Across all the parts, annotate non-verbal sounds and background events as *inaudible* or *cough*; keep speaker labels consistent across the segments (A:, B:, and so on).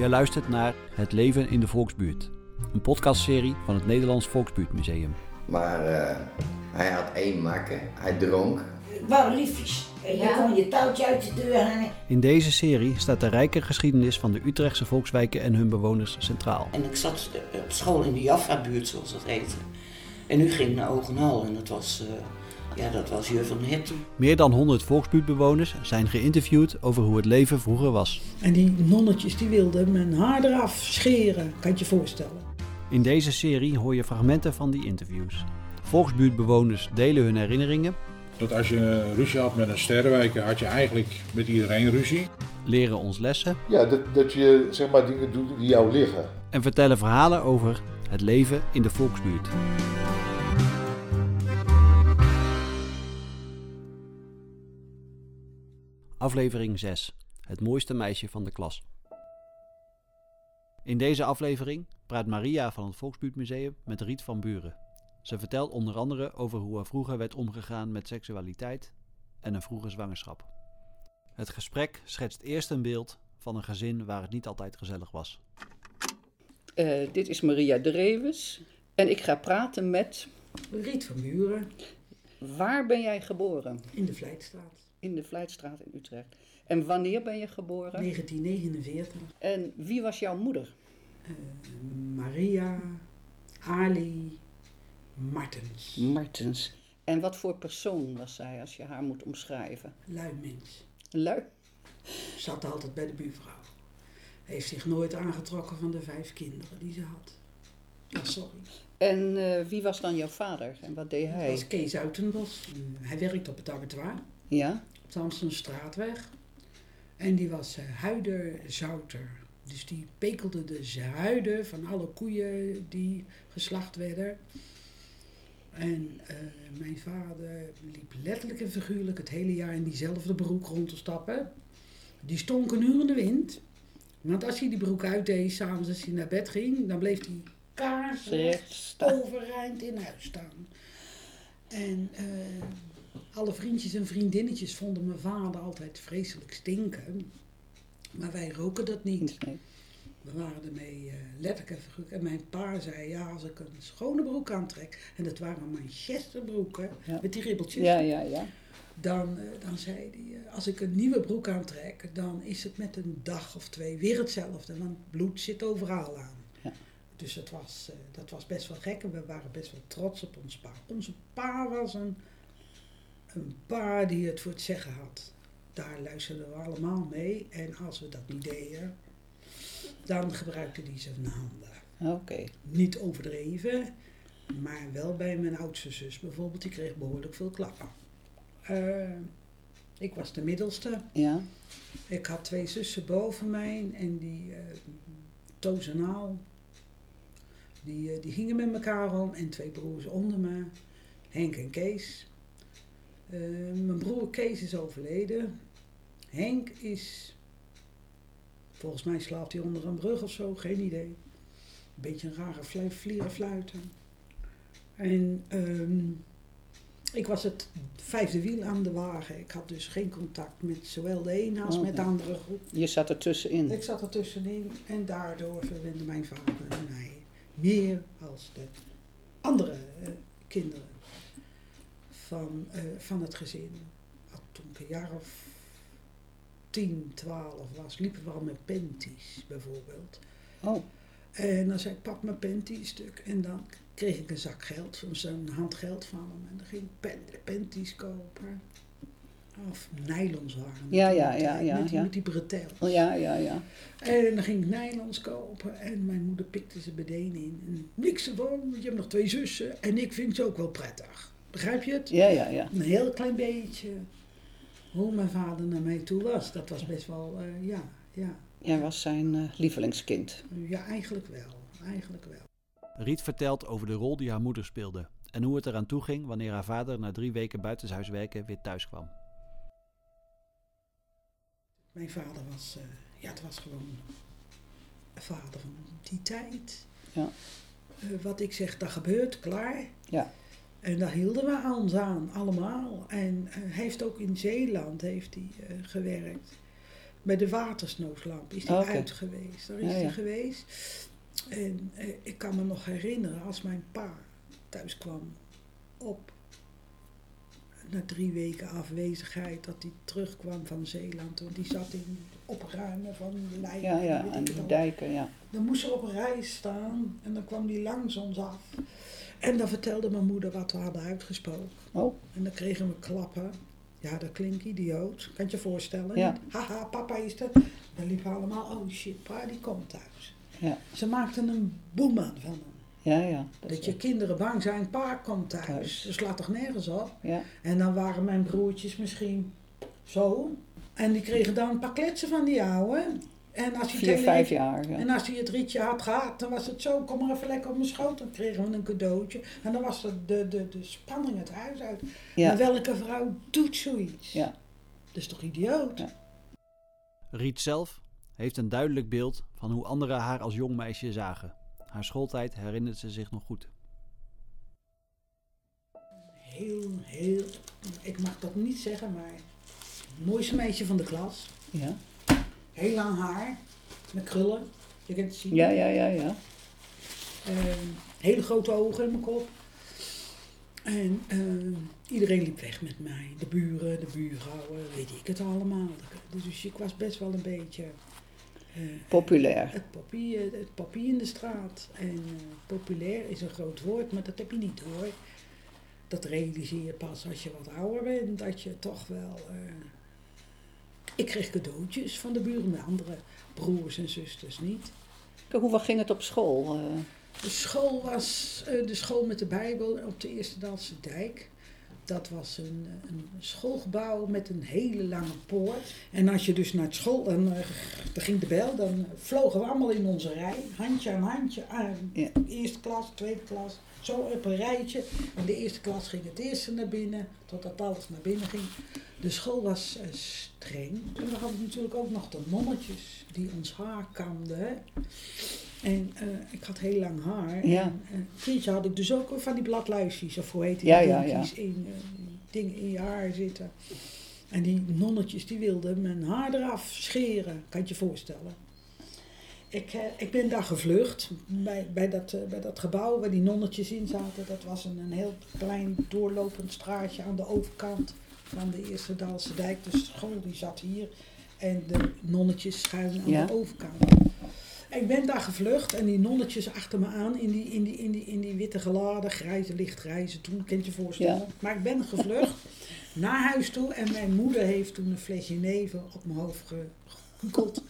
A: Je luistert naar Het leven in de volksbuurt. Een podcastserie van het Nederlands Volksbuurtmuseum.
B: Maar eh, hij had één makker, hij dronk.
C: Waren liefjes. En je kon je touwtje uit de deur hangen.
A: In deze serie staat de rijke geschiedenis van de Utrechtse volkswijken en hun bewoners centraal.
D: En ik zat eh, op school in de Jaffa-buurt, zoals dat heette. En nu ging ik naar Ogenhal en dat was, eh, ja, dat was Jur van Herten.
A: Meer dan 100 volksbuurtbewoners zijn geïnterviewd over hoe het leven vroeger was.
E: En die nonnetjes die wilden mijn haar eraf scheren, kan je je voorstellen.
A: In deze serie hoor je fragmenten van die interviews. Volksbuurtbewoners delen hun herinneringen,
F: Dat als je ruzie had met een sterrenwijker, had je eigenlijk met iedereen ruzie.
A: leren ons lessen
G: Ja, dat, dat je zeg maar dingen doet die jou liggen.
A: en vertellen verhalen over het leven in de volksbuurt. Aflevering 6. Het mooiste meisje van de klas. In deze aflevering praat Maria van het Volksbuurtmuseum met Riet van Buren. Ze vertelt onder andere over hoe er vroeger werd omgegaan met seksualiteit en een vroege zwangerschap. Het gesprek schetst eerst een beeld van een gezin waar het niet altijd gezellig was.
D: Eh, dit is Maria Drewes en ik ga praten met...
E: Riet van Buren
D: Waar ben jij geboren?
E: in de Vlijtstraat,
D: In de Vlijtstraat in Utrecht. En wanneer ben je geboren?
E: 1949.
D: En wie was jouw moeder?
E: Maria, Ali, Martens,
D: Martens. En wat voor persoon was zij als je haar moet omschrijven?
E: lui mens.
D: Lui?
E: Zat altijd bij de buurvrouw. Heeft zich nooit aangetrokken van de vijf kinderen die ze had. Ah, sorry.
D: En eh, wie was dan jouw vader en wat deed
E: Dat
D: hij?
E: was Kees Uitenbos. Hij werkte op het abattoir
D: Ja?
E: op de Amsterdamstraatweg. En die was eh, huiderzouter. Dus die pekelde de huiden van alle koeien die geslacht werden. En eh, mijn vader liep letterlijk en figuurlijk het hele jaar in diezelfde broek rond te stappen. Die stonk een uur in de wind. Want als hij die broek uitdeed, s'avonds als hij naar bed ging, dan bleef hij kaarsrecht overeind in huis staan. En eh, alle vriendjes en vriendinnetjes vonden mijn vader altijd vreselijk stinken. Maar wij roken dat niet. We waren ermee eh, letterlijk en figuurlijk. En mijn pa zei, ja, als ik een schone broek aantrek... en dat waren manchesterbroeken
D: Ja.
E: met die ribbeltjes...
D: Ja, ja, ja.
E: Dan, eh, dan zei hij, eh, als ik een nieuwe broek aantrek... dan is het met een dag of twee weer hetzelfde. Want bloed zit overal aan.
D: Ja.
E: Dus dat was, dat was best wel gek en we waren best wel trots op ons pa. Onze pa was een, een pa die het voor het zeggen had. Daar luisterden we allemaal mee. En als we dat niet deden, dan gebruikte hij zijn handen.
D: Oké.
E: Niet overdreven, maar wel bij mijn oudste zus bijvoorbeeld. Die kreeg behoorlijk veel klappen. Eh, ik was de middelste.
D: Ja.
E: Ik had twee zussen boven mij en die eh Toos en Aal, die, eh, die gingen met elkaar om. En twee broers onder me, Henk en Kees. Eh, mijn broer Kees is overleden. Henk is, volgens mij slaapt hij onder een brug of zo, geen idee. Een beetje een rare flu- vlierenfluiten. En ehm, ik was het vijfde wiel aan de wagen. Ik had dus geen contact met zowel de ene als
D: Oh,
E: met de andere groep.
D: Je zat er tussenin.
E: Ik zat er tussenin en daardoor verwende mijn vader mij meer als de andere eh, kinderen van, eh, van het gezin. Toen ik een jaar of 10, 12 was, liepen we al met panties bijvoorbeeld.
D: Oh,
E: En dan zei ik, pak mijn panty stuk. En dan kreeg ik een zak geld, zo'n handgeld van hem. En dan ging ik panties kopen. Of nylons waren.
D: Ja, ja, ja, ja,
E: Met, die-
D: ja.
E: met die bretels.
D: oh ja, ja, ja.
E: En dan ging ik nylons kopen en mijn moeder pikte ze meteen in. En niks ervan, want je hebt nog twee zussen en ik vind ze ook wel prettig. Begrijp je het?
D: Ja, ja, ja.
E: Een heel klein beetje hoe mijn vader naar mij toe was. Dat was best wel, eh, ja, ja.
D: Jij was zijn eh, lievelingskind.
E: Ja, eigenlijk wel. Eigenlijk wel.
A: Riet vertelt over de rol die haar moeder speelde en hoe het eraan toe ging wanneer haar vader na drie weken buitenshuis werken weer thuis kwam.
E: Mijn vader was, eh, ja, het was gewoon een vader van die tijd.
D: Ja.
E: Wat ik zeg, dat gebeurt, klaar.
D: Ja.
E: En daar hielden we ons aan, allemaal. En eh, hij heeft ook in Zeeland heeft hij, eh, gewerkt. Bij de watersnoodlamp is hij
H: Oké.
E: uit geweest. Daar is
H: Ja,
E: hij geweest. En eh, ik kan me nog herinneren als mijn pa thuis kwam op na drie weken afwezigheid dat hij terugkwam van Zeeland. Want die zat in het opruimen van lijken.
H: Ja, ja,
E: het
H: de dijken, ja.
E: Dan moest ze op een rij staan en dan kwam die langs ons af. En dan vertelde mijn moeder wat we hadden uitgesproken.
H: Oh,
E: En dan kregen we klappen. Ja, dat klinkt idioot. Kan je je voorstellen?
H: Ja.
E: Haha, papa is er. Dan liepen we allemaal, oh shit, pa die komt thuis.
H: ja,
E: Ze maakten een boeman van hem.
H: ja, ja. Dat
E: je kinderen bang zijn, pa komt thuis.
H: Thuis.
E: Dus slaat toch nergens op?
H: Ja,
E: En dan waren mijn broertjes misschien zo. En die kregen dan een paar kletsen van die ouwe. En als hij het
H: vier,
E: hele
H: vijf jaar. Ja.
E: En als hij het ritje had gehad, dan was het zo, kom maar even lekker op mijn schoot. Dan kregen we een cadeautje. En dan was de, de, de, de spanning het huis uit.
H: Ja.
E: Maar welke vrouw doet zoiets?
H: Ja.
E: Dat is toch idioot?
H: Ja.
A: Riet zelf heeft een duidelijk beeld van hoe anderen haar als jong meisje zagen. Haar schooltijd herinnert ze zich nog goed.
E: Heel, heel, ik mag dat niet zeggen, maar het mooiste meisje van de klas.
H: Ja.
E: Heel lang haar, met krullen. Je kunt het zien.
H: ja, ja, ja, ja.
E: Ehm, hele grote ogen in mijn kop. En ehm, iedereen liep weg met mij. De buren, de buurvrouwen, weet ik het allemaal. Dus ik was best wel een beetje eh,
H: Populair.
E: het poppie, eh, het poppie in de straat. En eh, populair is een groot woord, maar dat heb je niet door. Dat realiseer je pas als je wat ouder bent. Dat je toch wel... ik kreeg cadeautjes van de buren, mijn andere broers en zusters niet.
H: Hoe ging het op school? eh?
E: De school was eh, de school met de Bijbel op de Eerste Dalse Dijk. Dat was een, een schoolgebouw met een hele lange poort. En als je dus naar het school, dan, eh, dan ging de bel, dan vlogen we allemaal in onze rij. Handje aan handje aan.
H: Ja.
E: Eerste klas, tweede klas, zo op een rijtje. In de eerste klas ging het eerste naar binnen, totdat alles naar binnen ging. De school was eh, streng. En we hadden natuurlijk ook nog de nonnetjes die ons haar kamden. En eh, ik had heel lang haar.
H: Ja.
E: En eh, keertje had ik dus ook van die bladluisjes, of hoe heet die,
H: Ja,
E: die
H: ja,
E: dingetjes in, dingen in je haar zitten. En die nonnetjes die wilden mijn haar eraf scheren, kan je je voorstellen. Ik, eh, ik ben daar gevlucht, bij, bij, dat, eh, bij dat gebouw waar die nonnetjes in zaten. Dat was een, een heel klein doorlopend straatje aan de overkant van de Eerste Daalse Dijk. De school die zat hier en de nonnetjes schuin aan
H: Ja.
E: de overkant. Ik ben daar gevlucht en die nonnetjes achter me aan in die, in die, in die, in die witte geladen, grijze, lichtgrijze toen, kent je voorstellen.
H: Ja.
E: Maar ik ben gevlucht *laughs* naar huis toe en mijn moeder heeft toen een flesje neven op mijn hoofd *laughs* gegoogeld.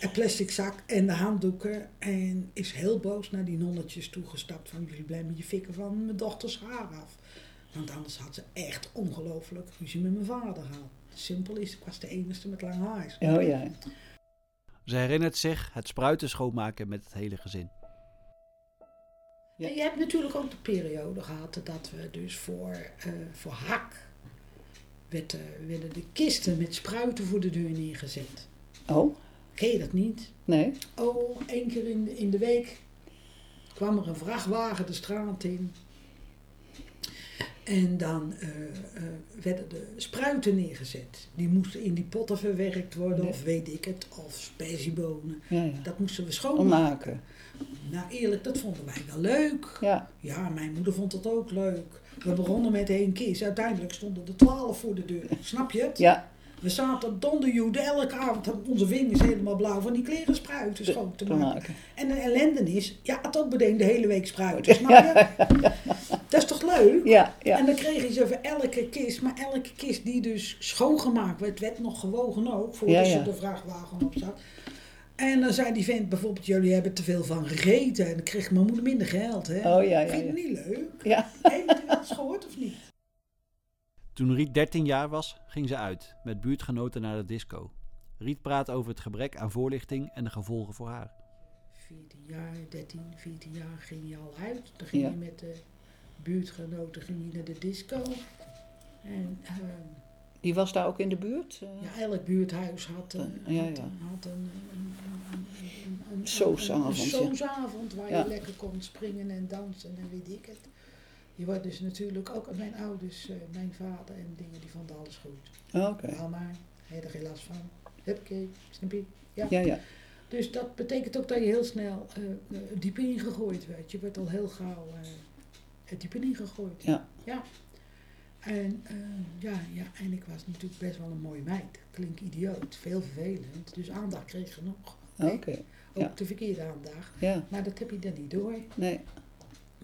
E: een plastic zak en de handdoeken en is heel boos naar die nonnetjes toegestapt van jullie blijven met je fikken van mijn dochters haar af. Want anders had ze echt ongelooflijk ruzie met mijn vader gehad. Simpel is, ik was de enige met lang haar.
H: Oh ja.
A: Ze herinnert zich het spruiten schoonmaken met het hele gezin.
H: Ja.
E: En je hebt natuurlijk ook de periode gehad dat we dus voor, eh, voor hak werd, eh, werden de kisten met spruiten voor de deur neergezet.
H: Oh,
E: Ken je dat niet?
H: nee.
E: Oh, één keer in de, in de week kwam er een vrachtwagen de straat in. En dan eh, eh, werden de spruiten neergezet. Die moesten in die potten verwerkt worden,
H: Ja.
E: of weet ik het, of sperziebonen.
H: Ja, ja.
E: Dat moesten we schoonmaken. Nou eerlijk, dat vonden wij wel leuk.
H: Ja.
E: Ja, mijn moeder vond het ook leuk. We begonnen met één kist. Uiteindelijk stonden er twaalf voor de deur. Snap je het?
H: Ja.
E: We zaten donderjoede elke avond. hadden Onze vingers helemaal blauw van die kleren spruiten schoon te maken.
H: maken.
E: En de ellende is, ja, ook meteen de hele week spruiten. Snap je? Dat is toch leuk?
H: Ja, ja.
E: En dan kreeg je ze voor elke kist. Maar elke kist die dus schoongemaakt werd, werd nog gewogen ook. Voordat
H: Ja,
E: ze de vrachtwagen op zat. En dan zei die vent bijvoorbeeld, jullie hebben te veel van gegeten. En dan kreeg mijn moeder minder geld. Hè?
H: Oh ja, ja,
E: Vind je het niet leuk?
H: Ja.
E: Heeft u dat gehoord of niet?
A: Toen Riet 13 jaar was, ging ze uit met buurtgenoten naar de disco. Riet praat over het gebrek aan voorlichting en de gevolgen voor haar.
E: 14 jaar, 13, 14 jaar ging je al uit. Dan ging
H: Ja.
E: je met de buurtgenoten ging je naar de disco. En ehm,
H: Die was daar ook in de buurt? eh?
E: ja, elk buurthuis had, een
H: Ja,
E: had,
H: ja.
E: een- had een, een, een, een, een, een,
H: Soosavond,
E: een soosavond waar
H: Ja.
E: je lekker kon springen en dansen en weet ik het. Je wordt dus natuurlijk ook mijn ouders, eh, mijn vader en dingen, die vonden alles goed.
H: Oh, Oké.
E: Maar, hij had er geen last van. Huppakee, snap je? Ja.
H: Ja, ja.
E: Dus dat betekent ook dat je heel snel eh, diep ingegooid werd. Je werd al heel gauw het diep ingegooid.
H: Ja.
E: ja. En, ja, ja, en ik was natuurlijk best wel een mooie meid. Klink idioot, veel vervelend. Dus aandacht kreeg je nog.
H: Oké.
E: Ook
H: Ja.
E: de verkeerde aandacht.
H: Ja,
E: Maar dat heb je dan niet door.
H: nee.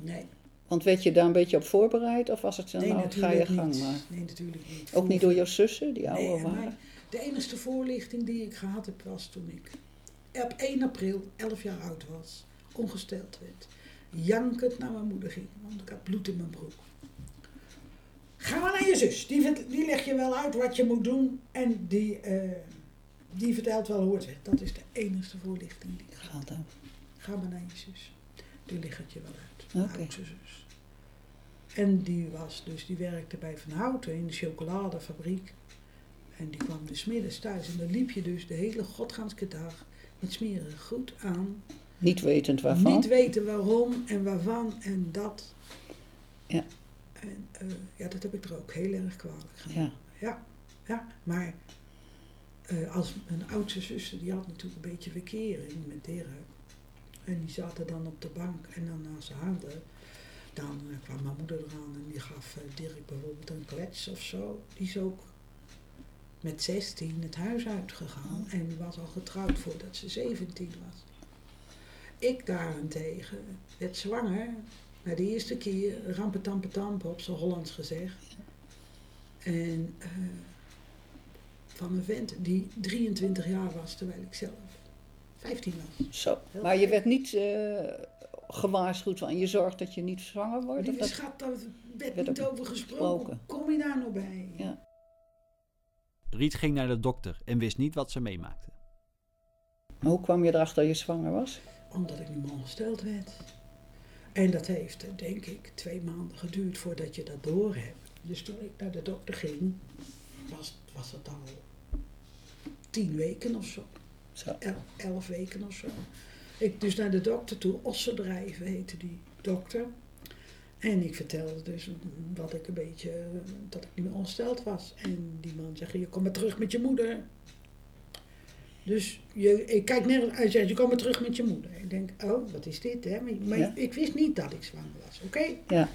E: Nee,
H: Want werd je daar een beetje op voorbereid of was het zo,
E: nee
H: nou, ga je gang
E: niet.
H: maar?
E: Nee, natuurlijk niet.
H: Ook niet door jouw zussen, die ouder
E: Nee,
H: waren?
E: de enige voorlichting die ik gehad heb was toen ik op 1 april 11 jaar oud was, ongesteld werd. Jankend naar mijn moeder ging, want ik had bloed in mijn broek. Ga maar naar je zus, die, vert- die legt je wel uit wat je moet doen en die, eh, die vertelt wel hoe het zit. Dat is de enige voorlichting die ik gehad
H: dan.
E: Ga maar naar je zus. Die ligt het je wel uit. Zus. En die was dus, die werkte bij Van Houten in de chocoladefabriek. En die kwam dus middags thuis. En dan liep je dus de hele godganske dag met smerig goed aan.
H: Niet wetend waarvan?
E: Niet weten waarom en waarvan en dat.
H: Ja.
E: En eh, ja, dat heb ik er ook heel erg kwalijk gedaan.
H: Ja.
E: Ja, ja, maar eh, als mijn oudste zuster, die had natuurlijk een beetje verkering met Dirk. En die zaten dan op de bank en dan als ze hadden, dan eh, kwam mijn moeder eraan en die gaf eh, Dirk bijvoorbeeld een klets of zo. Die is ook met 16 het huis uitgegaan en die was al getrouwd voordat ze 17 was. Ik daarentegen werd zwanger, na de eerste keer rampetampetampe op zijn Hollands gezegd. En eh, van een vent die 23 jaar was terwijl ik zelf 15 was.
H: Zo. Maar je werd niet eh, gewaarschuwd van je zorgt dat je niet zwanger wordt? Of
E: Lieve
H: dat...
E: schat, daar werd
H: werd
E: niet over gesproken.
H: gesproken.
E: Kom je daar nog bij?
H: Ja.
A: Riet ging naar de dokter en wist niet wat ze meemaakte.
H: Maar hoe kwam je erachter dat je zwanger was?
E: Omdat ik meer ongesteld werd. En dat heeft, denk ik, twee maanden geduurd voordat je dat door hebt. Dus toen ik naar de dokter ging, was, was het al tien weken of zo.
H: Zo.
E: El- elf weken of zo. Ik dus naar de dokter toe, Ossendrijven heette die dokter. En ik vertelde dus dat ik een beetje, dat ik niet meer ongesteld was. En die man zegt, je komt maar terug met je moeder. Dus je, ik kijk nergens uit, zegt, je komt maar terug met je moeder. Ik denk, oh, wat is dit, hè? Maar, maar
H: Ja.
E: ik wist niet dat ik zwanger was, oké?
H: Ja.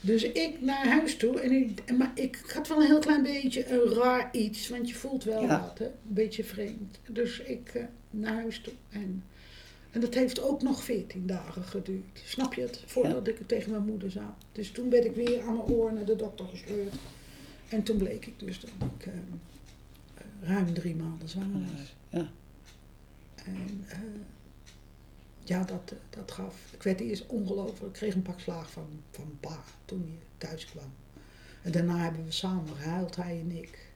E: Dus ik naar huis toe en ik, maar ik had wel een heel klein beetje een raar iets, want je voelt wel
H: Ja.
E: wat, hè? een beetje vreemd. Dus ik eh, naar huis toe en, en dat heeft ook nog 14 dagen geduurd. Snap je het? Voordat ik het tegen mijn moeder zat. Dus toen ben ik weer aan mijn oor naar de dokter gesleurd. En toen bleek ik dus dat ik eh, eh, ruim drie maanden zwanger was.
H: Ja.
E: En ja, dat, eh, dat gaf. Ik werd eerst ongelooflijk. Ik kreeg een pak slaag van, van pa toen hij thuis kwam. En daarna hebben we samen gehuild, hij en ik.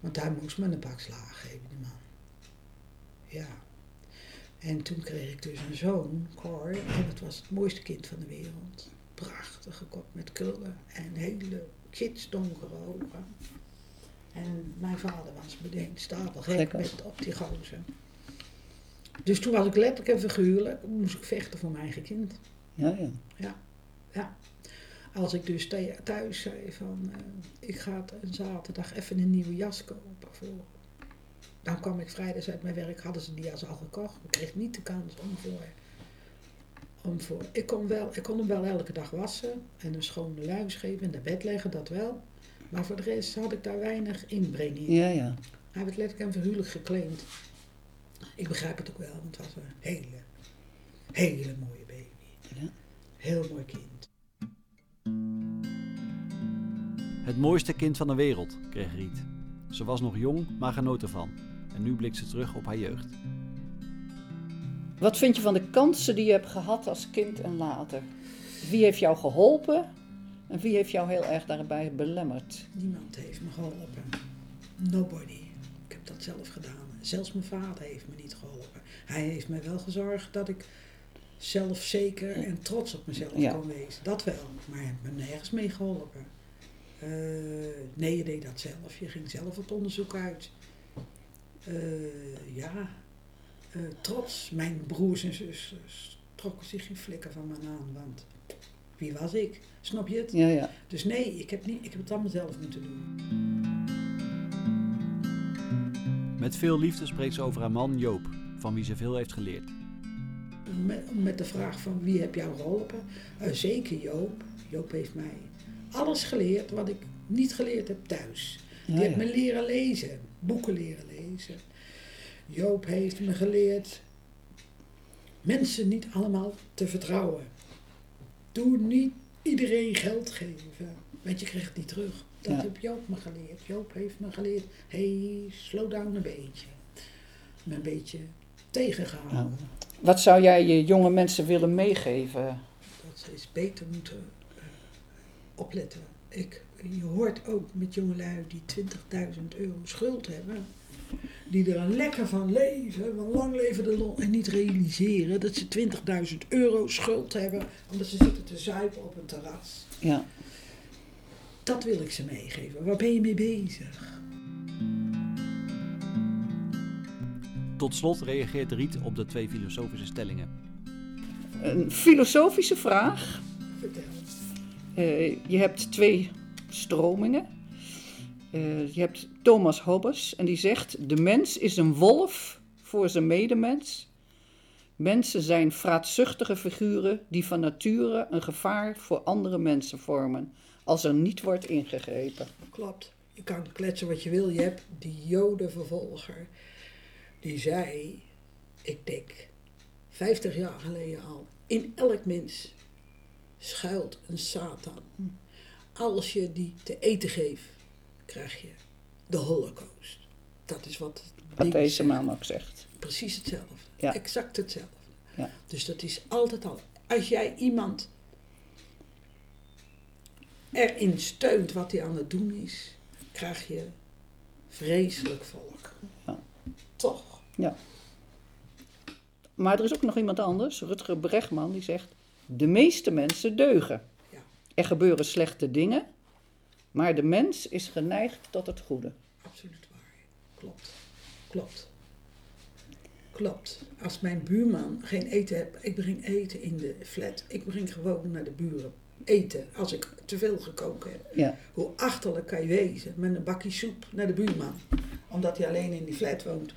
E: Want hij moest me een pak slaag geven, die man. Ja. En toen kreeg ik dus een zoon, Cor. En dat was het mooiste kind van de wereld. Prachtige kop met krullen en hele gidsdonkere ogen. En mijn vader was meteen stapelgek
H: Gek,
E: met op die gozer. Dus toen was ik letterlijk en figuurlijk, moest ik vechten voor mijn eigen kind.
H: Ja, ja.
E: Ja. Als ik dus thu- thuis zei van, eh, ik ga een zaterdag even een nieuwe jas kopen voor. Dan kwam ik vrijdags uit mijn werk, hadden ze die jas al gekocht. Ik kreeg niet de kans om voor, om voor. Ik kon, wel, ik kon hem wel elke dag wassen en een schone luis geven en naar bed leggen, dat wel. Maar voor de rest had ik daar weinig inbreng in.
H: Ja, ja.
E: Hij werd letterlijk en verhuurlijk geclaimd. Ik begrijp het ook wel, want het was een hele, hele mooie baby.
H: Ja.
E: Heel mooi kind.
A: Het mooiste kind van de wereld, kreeg Riet. Ze was nog jong, maar genoot ervan. En nu blikt ze terug op haar jeugd.
H: Wat vind je van de kansen die je hebt gehad als kind en later? Wie heeft jou geholpen en wie heeft jou heel erg daarbij belemmerd?
E: Niemand heeft me geholpen. Nobody. Ik heb dat zelf gedaan. Zelfs mijn vader heeft me niet geholpen. Hij heeft me wel gezorgd dat ik zelfzeker en trots op mezelf
H: Ja.
E: kon wezen. Dat wel. Maar hij heeft me nergens mee geholpen. Eh, nee, je deed dat zelf. Je ging zelf het onderzoek uit. Eh, ja. Eh, trots. Mijn broers en zusters trokken zich geen flikker van me aan. Want wie was ik? Snap je het?
H: Ja, ja.
E: Dus nee, ik heb, niet, ik heb het allemaal zelf moeten doen.
A: Met veel liefde spreekt ze over haar man Joop, van wie ze veel heeft geleerd.
E: Met, met de vraag van wie heb jou geholpen? Eh, zeker Joop. Joop heeft mij alles geleerd wat ik niet geleerd heb thuis. Die
H: Ja,
E: heeft me leren lezen, boeken leren lezen. Joop heeft me geleerd mensen niet allemaal te vertrouwen. Doe niet iedereen geld geven, want je krijgt het niet terug. Dat
H: Ja.
E: heb Joop me geleerd. Joop heeft me geleerd, hey, slow down een beetje. Me een beetje tegengehouden.
H: Wat zou jij je jonge mensen willen meegeven?
E: Dat ze eens beter moeten eh, opletten. Ik, je hoort ook met jongelui die 20.000 euro schuld hebben. Die er lekker van leven, van lang leven de lol. En niet realiseren dat ze 20.000 euro schuld hebben. Omdat ze zitten te zuipen op een terras.
H: Ja.
E: Dat wil ik ze meegeven. Waar ben je mee bezig?
A: Tot slot reageert Riet op de twee filosofische stellingen.
H: Een filosofische vraag.
E: Vertel.
H: Eh, je hebt twee stromingen. Eh, je hebt Thomas Hobbes en die zegt: De mens is een wolf voor zijn medemens. Mensen zijn vraatzuchtige figuren die van nature een gevaar voor andere mensen vormen, als er niet wordt ingegrepen.
E: Klopt. Je kan kletsen wat je wil. Je hebt die jodenvervolger. Die zei, ik denk, 50 jaar geleden al. In elk mens schuilt een Satan. Als je die te eten geeft, krijg je de holocaust. Dat is wat,
H: deze man ook zegt.
E: Precies hetzelfde.
H: Ja.
E: Exact hetzelfde.
H: Ja.
E: Dus dat is altijd al. Als jij iemand erin steunt wat hij aan het doen is, krijg je vreselijk volk.
H: Ja.
E: Toch?
H: Maar er is ook nog iemand anders, Rutger Bregman, die zegt: De meeste mensen deugen.
E: Ja.
H: Er gebeuren slechte dingen, maar de mens is geneigd tot het goede.
E: Absoluut waar. Klopt. Klopt. Klopt. Als mijn buurman geen eten heeft, ik breng eten in de flat. Ik breng gewoon naar de buren eten als ik te veel gekookt heb.
H: Ja,
E: Hoe achterlijk kan je wezen met een bakje soep naar de buurman, omdat hij alleen in die flat woont.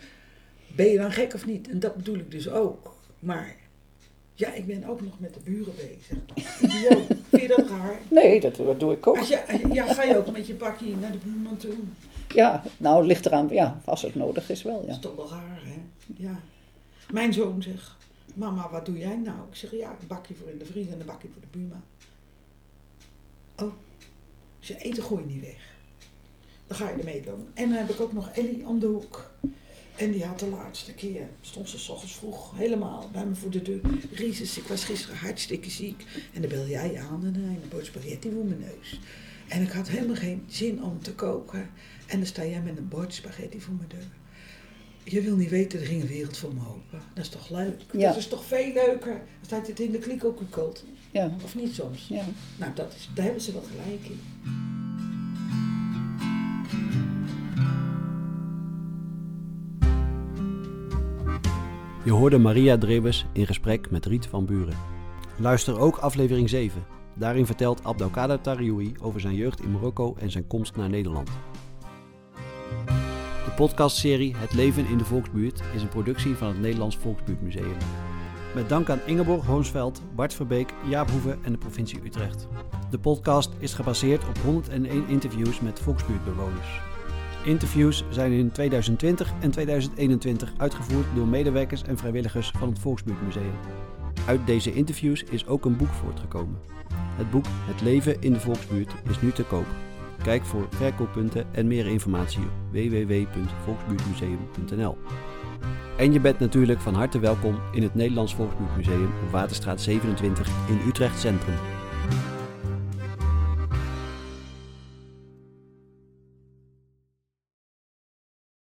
E: Ben je dan gek of niet? En dat bedoel ik dus ook. Maar ja, ik ben ook nog met de buren bezig. Idioot. *laughs* Vind je dat raar?
H: nee, dat, dat doe ik ook.
E: Als je, ja, ga je ook met je bakje naar de buurman toe?
H: Ja, nou, het ligt eraan, ja, als het nodig is wel,
E: Dat
H: ja.
E: is toch wel raar, hè? Ja. Mijn zoon zegt, mama, wat doe jij nou? Ik zeg, ja, een bakje voor in de vriezer en een bakje voor de buurman. Oh, als je eten gooi je niet weg. Dan ga je ermee doen. En dan heb ik ook nog Ellie om de hoek. En die had de laatste keer, stond ze s ochtends vroeg helemaal bij me voor de deur. Rieses, ik was gisteren hartstikke ziek. En dan bel jij aan en een boot spaghetti voor mijn neus. En ik had helemaal geen zin om te koken. En dan sta jij met een bord spaghetti voor mijn deur. Je wil niet weten, er ging een wereld voor me open. Dat is toch leuk?
H: Ja.
E: Dat is toch veel leuker als dat je het in de kliko kukelt.
H: Ja,
E: Of niet soms?
H: ja.
E: Nou, dat is, daar hebben ze wel gelijk in.
A: Je hoorde Maria Drebes in gesprek met Riet van Buren. Luister ook aflevering 7. Daarin vertelt Abdelkader Tarioui over zijn jeugd in Marokko en zijn komst naar Nederland. De podcastserie Het leven in de volksbuurt is een productie van het Nederlands Volksbuurtmuseum. Met dank aan Ingeborg Hoonsveld, Bart Verbeek, Jaap Hoeve en de provincie Utrecht. De podcast is gebaseerd op 101 interviews met volksbuurtbewoners. Interviews zijn in 2020 en 2021 uitgevoerd door medewerkers en vrijwilligers van het Volksbuurtmuseum. Uit deze interviews is ook een boek voortgekomen. Het boek Het leven in de volksbuurt is nu te koop. Kijk voor verkooppunten en meer informatie op www.volksbuurtmuseum.nl. En je bent natuurlijk van harte welkom in het Nederlands Volksbuurtmuseum op Waterstraat 27 in Utrecht Centrum.